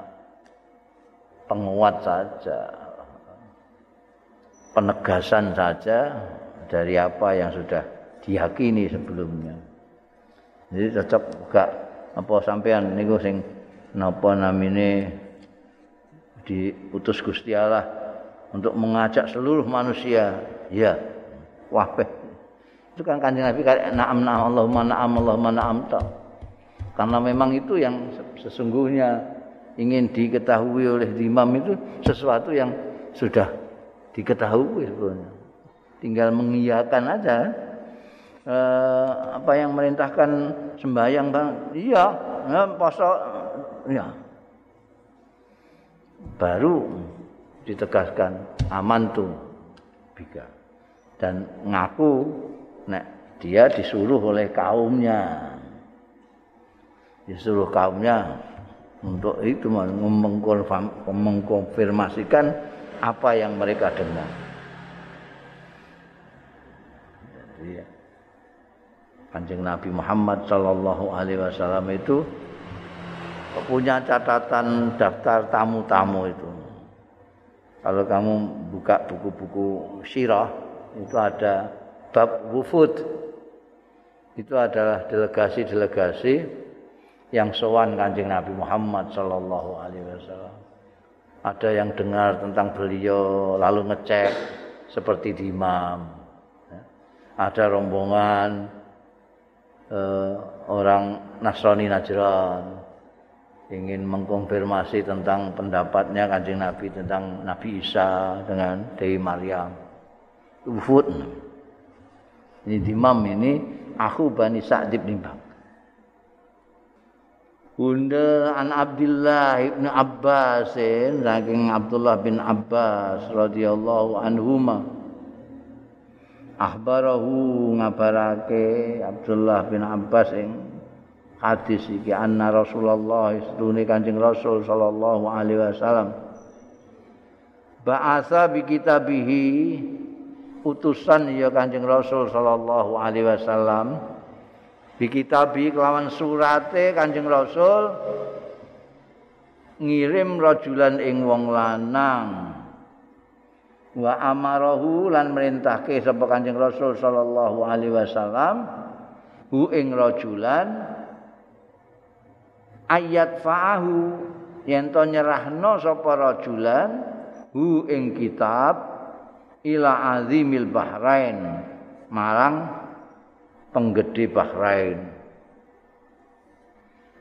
A: penguat saja. Penegasan saja dari apa yang sudah diyakini sebelumnya. Jadi cocok gak apa sampean niku sing napa namine diutus Gusti Allah untuk mengajak seluruh manusia. Ya. Wahbeh. Itu kan kanjeng Nabi na'am na'am Allahumma na'am Allahumma na'am ta. Karena memang itu yang sesungguhnya ingin diketahui oleh imam itu sesuatu yang sudah diketahui sebenarnya. Tinggal mengiyakan aja. Eh, apa yang merintahkan sembahyang kan iya. Ya, poso ya. Baru ditegaskan aman tuh bika. Dan ngaku nek dia disuruh oleh kaumnya. Disuruh kaumnya untuk itu mengkonfirmasikan apa yang mereka dengar. Jadi Kanjeng Nabi Muhammad Shallallahu Alaihi Wasallam itu punya catatan daftar tamu-tamu itu. Kalau kamu buka buku-buku sirah itu ada bab wufud. Itu adalah delegasi-delegasi yang sowan kanjeng Nabi Muhammad Sallallahu Alaihi Wasallam. Ada yang dengar tentang beliau lalu ngecek seperti di imam. Ada rombongan eh, orang Nasrani Najran ingin mengkonfirmasi tentang pendapatnya kanjeng Nabi tentang Nabi Isa dengan Dewi Maryam. Ufud. Ini imam ini aku Bani Sa'd bin Bunda an Abdullah ibn Abbas saking Abdullah bin Abbas radhiyallahu anhuma ahbarahu ngabarake Abdullah bin Abbas ing hadis iki anna Rasulullah istune Kanjeng Rasul sallallahu alaihi wasallam ba'asa bi kitabihi utusan ya Kanjeng Rasul sallallahu alaihi wasallam bi kitabi kelawan surate Kanjeng Rasul ngirim rajulan ing wong lanang wa amarahu lan merintahke sapa Kanjeng Rasul sallallahu alaihi wasallam hu ing rajulan ayat fa'ahu yen to nyerahno sapa rajulan hu ing kitab ila azimil bahrain marang penggede Bahrain.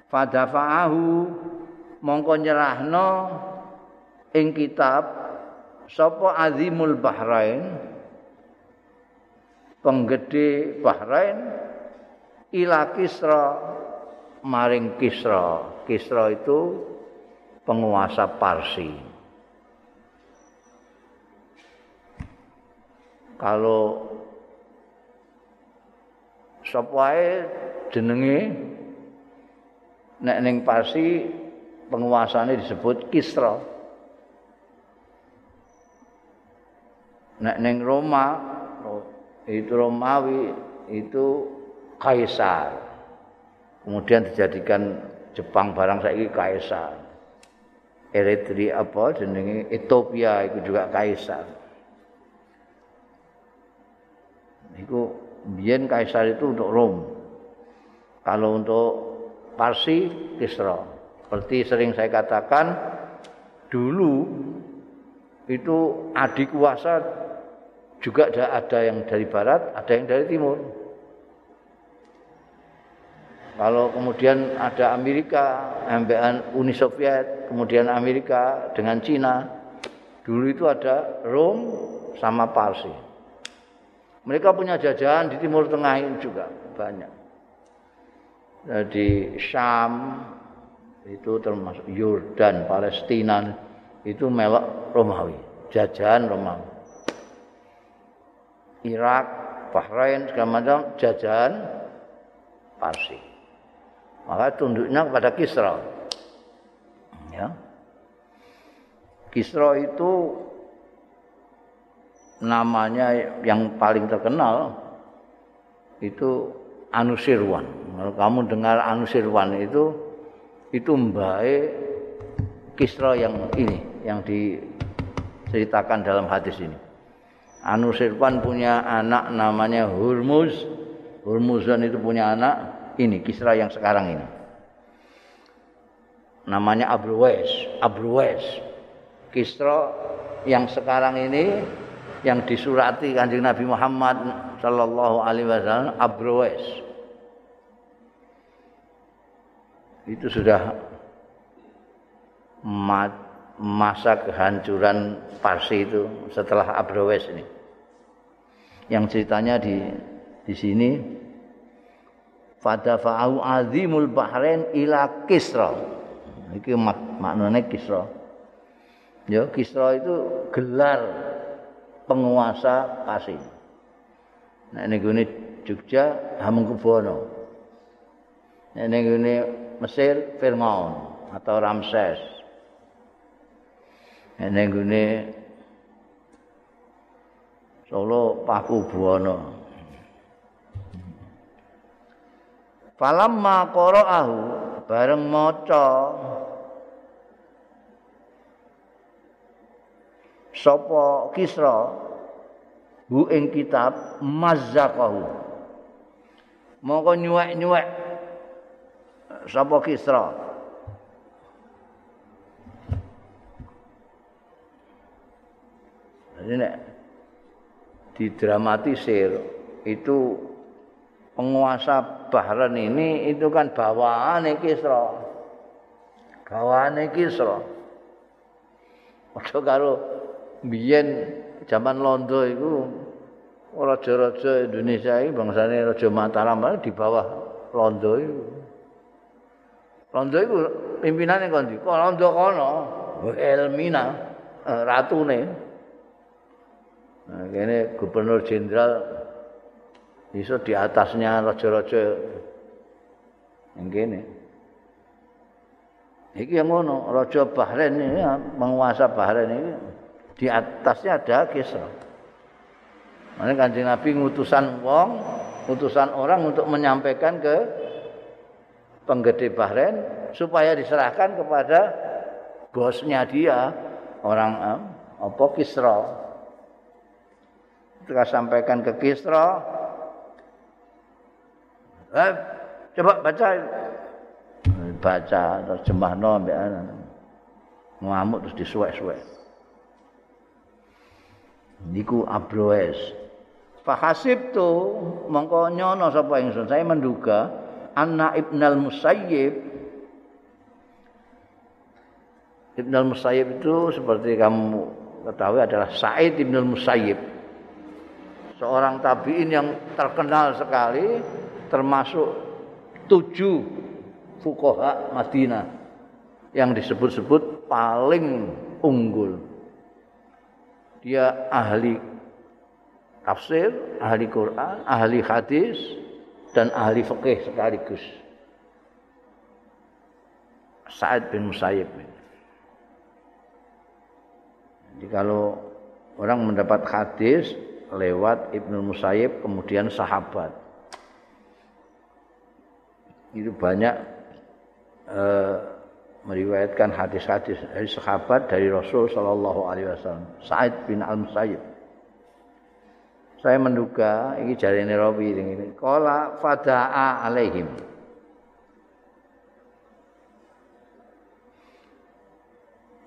A: Fadafa'ahu mongko nyerahno ing kitab sapa Azimul Bahrain penggede Bahrain ila Kisra maring Kisra. Kisra itu penguasa Parsi. Kalau sapa wae jenenge nek ning Parsi penguasane disebut Kisra. Nek ning Roma itu Romawi itu Kaisar. Kemudian dijadikan Jepang barang saiki Kaisar. Eritrea apa jenenge Ethiopia itu juga Kaisar. Iku biyen kaisar itu untuk Rom. Kalau untuk Parsi Kisra. Seperti sering saya katakan dulu itu adik kuasa juga ada yang dari barat, ada yang dari timur. Kalau kemudian ada Amerika, MBN Uni Soviet, kemudian Amerika dengan Cina, dulu itu ada Rom sama Parsi. Mereka punya jajahan di Timur Tengah ini juga banyak. Di Syam itu termasuk Yordan, Palestina itu melok Romawi, jajahan Romawi. Irak, Bahrain segala macam jajahan Parsi. Maka tunduknya kepada Kisra. Ya. Kisra itu namanya yang paling terkenal itu Anusirwan. Kalau kamu dengar Anusirwan itu itu mbae Kisra yang ini yang diceritakan dalam hadis ini. Anusirwan punya anak namanya Hurmuz. Hurmuzan itu punya anak ini Kisra yang sekarang ini. Namanya Abruwais, Abruwais. Kisra yang sekarang ini yang disurati Kanjeng Nabi Muhammad sallallahu alaihi wasallam Abrowes. Itu sudah masa kehancuran Parsi itu setelah Abrowes ini. Yang ceritanya di di sini Fadafa'u azimul bahrain ila Kisra. Iki mak maknane Kisra. Ya, Kisra itu gelar penguasa Kasim. Nah, ini gini Jogja Hamengkubuwono. Nah, ini gini Mesir Firmaun atau Ramses. Nah, ini gini Solo Paku Buwono. Falamma qara'ahu bareng maca sapa Kisra hu ing kitab mazzaqahu mongko nyuwek-nyuwek sapa Kisra Jadi nek didramatisir itu penguasa Bahrain ini itu kan bawaan Kisra. Bawaan Kisra. Ojo karo biyen zaman Londo itu raja-raja Indonesia ini bangsane raja Mataram di bawah Londo itu. Londo itu pimpinannya kan di Londo kono Elmina eh, ratune. Nah, ini gubernur jenderal iso di atasnya raja-raja yang gini. Iki yang ngono, raja Bahrain ini, penguasa Bahrain ini di atasnya ada Kisra. Makanya kanjeng Nabi ngutusan wong, ngutusan orang untuk menyampaikan ke penggede Bahrain supaya diserahkan kepada bosnya dia orang eh, apa Kisra. Kita sampaikan ke Kisra. Eh, coba baca. Baca terjemahno ambek ngamuk terus disuwek-suwek. niku abroes fahasib tu mongko nyono sapa ingsun. Saya menduga anak ibnal musayyib. Ibnal musayyib itu seperti kamu ketahui adalah Said ibnal musayyib seorang tabiin yang terkenal sekali termasuk tujuh fukoha Madinah yang disebut-sebut paling unggul dia ahli tafsir, ahli Quran, ahli hadis dan ahli fikih sekaligus. Sa'id bin Musayyib. Jadi kalau orang mendapat hadis lewat Ibnu Musayyib kemudian sahabat. Itu banyak eh, meriwayatkan hadis-hadis dari sahabat dari Rasul Shallallahu Alaihi Wasallam. Said bin Al Musayyib. Saya menduga ini jari Rawi ini. Kala fadaa alaihim.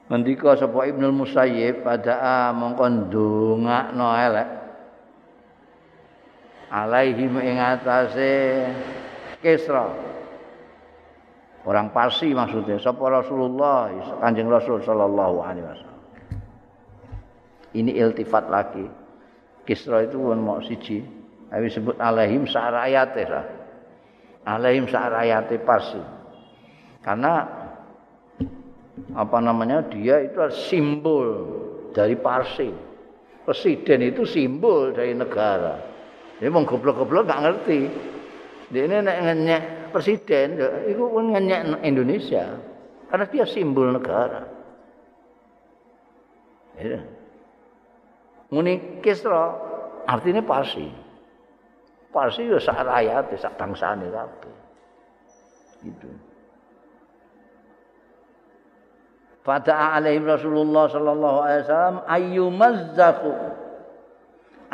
A: Mendika sapa Ibnu Musayyib fadaa mongko ndongakno elek. Alaihim ing atase Kisra. orang Parsi maksudnya sapa Rasulullah Kanjeng Rasul sallallahu alaihi wasallam. Ini iltifat lagi. Kisra itu pun mau siji. Tapi sebut alaihim sa'rayate sah. alaihim sa'rayate Parsi. Karena apa namanya dia itu simbol dari Parsi. Presiden itu simbol dari negara dia mau goblok-goblok nggak ngerti dia ini nek presiden itu pun ngenyek Indonesia karena dia simbol negara. Ya. Muni Kisra artinya Parsi. Parsi ya sak rakyat, sak bangsane kabeh. Gitu. Pada alaihim Rasulullah sallallahu alaihi wasallam ayyumazzaku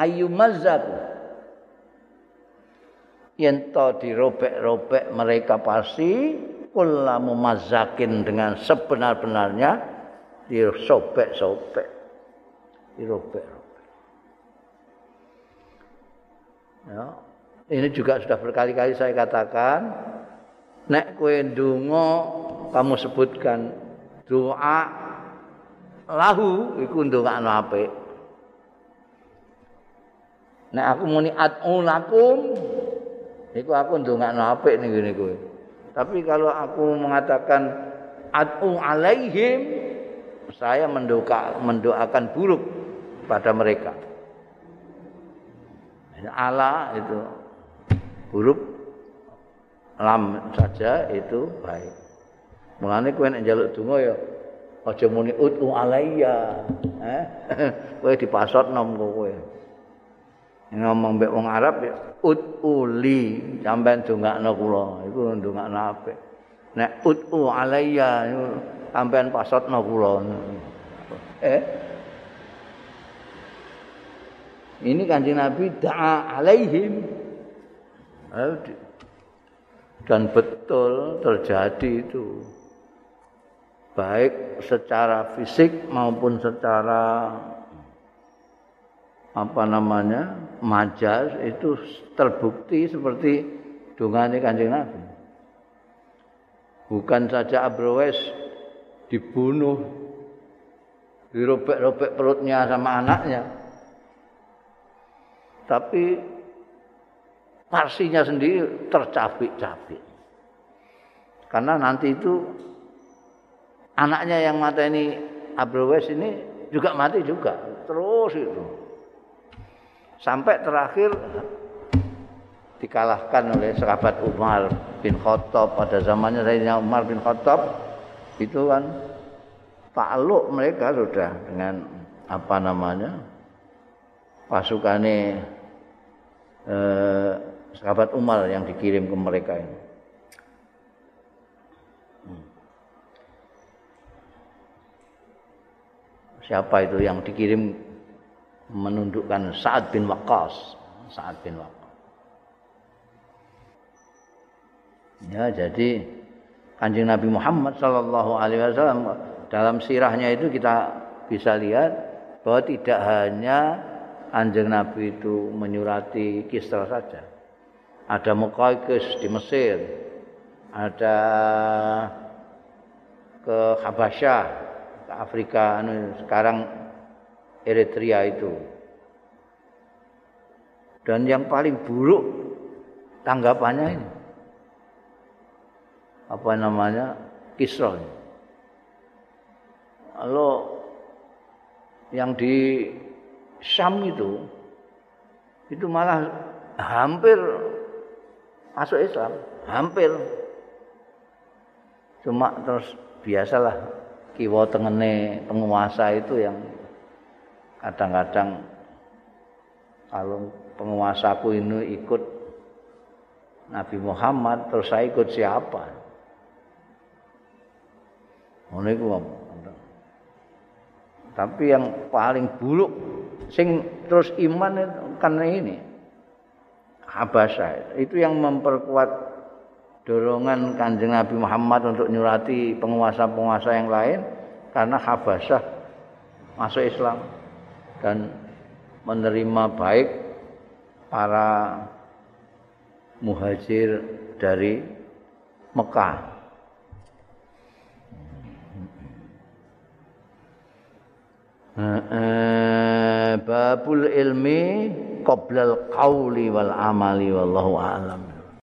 A: ayyumazzaku yen to dirobek-robek mereka pasti kulamu mazakin dengan sebenar-benarnya disobek-sobek. Dirobek-robek. Ya. Ini juga sudah berkali-kali saya katakan nek kue ndonga kamu sebutkan doa lahu iku ndongakno apik. Nek aku muni atu lakum Iku aku ndongakno apik ning ngene kowe. Tapi kalau aku mengatakan atu alaihim saya mendoka, mendoakan buruk pada mereka. Allah itu huruf lam saja itu baik. Mulane kowe nek njaluk donga ya aja muni utu alayya. Eh? kowe dipasotno kowe. Ngomong mbek wong Arab ya utuli sampean dongakno kula iku ndongakno apik. Nek utu alayya sampean pasotno kula. Eh? Ini kanjeng Nabi da'a alaihim. Dan betul terjadi itu. Baik secara fisik maupun secara apa namanya majas itu terbukti seperti dungane kanjeng Nabi. Bukan saja Abrowes dibunuh, dirobek-robek perutnya sama anaknya, tapi parsinya sendiri tercapik-capik. Karena nanti itu anaknya yang mata ini Abrowes ini juga mati juga. Terus itu. Sampai terakhir dikalahkan oleh sahabat Umar bin Khattab pada zamannya Sayyidina Umar bin Khattab itu kan takluk mereka sudah dengan apa namanya pasukannya eh, sahabat Umar yang dikirim ke mereka ini. Hmm. Siapa itu yang dikirim menundukkan Sa'ad bin Waqqas? Sa'ad bin Waqqas. Ya, jadi Kanjeng Nabi Muhammad sallallahu alaihi wasallam dalam sirahnya itu kita bisa lihat bahwa tidak hanya Anjing Nabi itu menyurati Kisra saja. Ada Muqaykis di Mesir. Ada ke Habasyah, ke Afrika, anu, sekarang Eritrea itu. Dan yang paling buruk tanggapannya ini. Apa namanya? Kisra. Lalu yang di Syam itu itu malah hampir masuk Islam, hampir. Cuma terus biasalah kiwa tengene penguasa itu yang kadang-kadang kalau penguasaku ini ikut Nabi Muhammad terus saya ikut siapa? Tapi yang paling buruk sing terus iman kan ini Habasah itu yang memperkuat dorongan kanjeng Nabi Muhammad untuk nyurati penguasa-penguasa yang lain karena Habasah masuk Islam dan menerima baik para muhajir dari Mekah. Babul ilmi qoblal qauli wal amali wallahu a'lam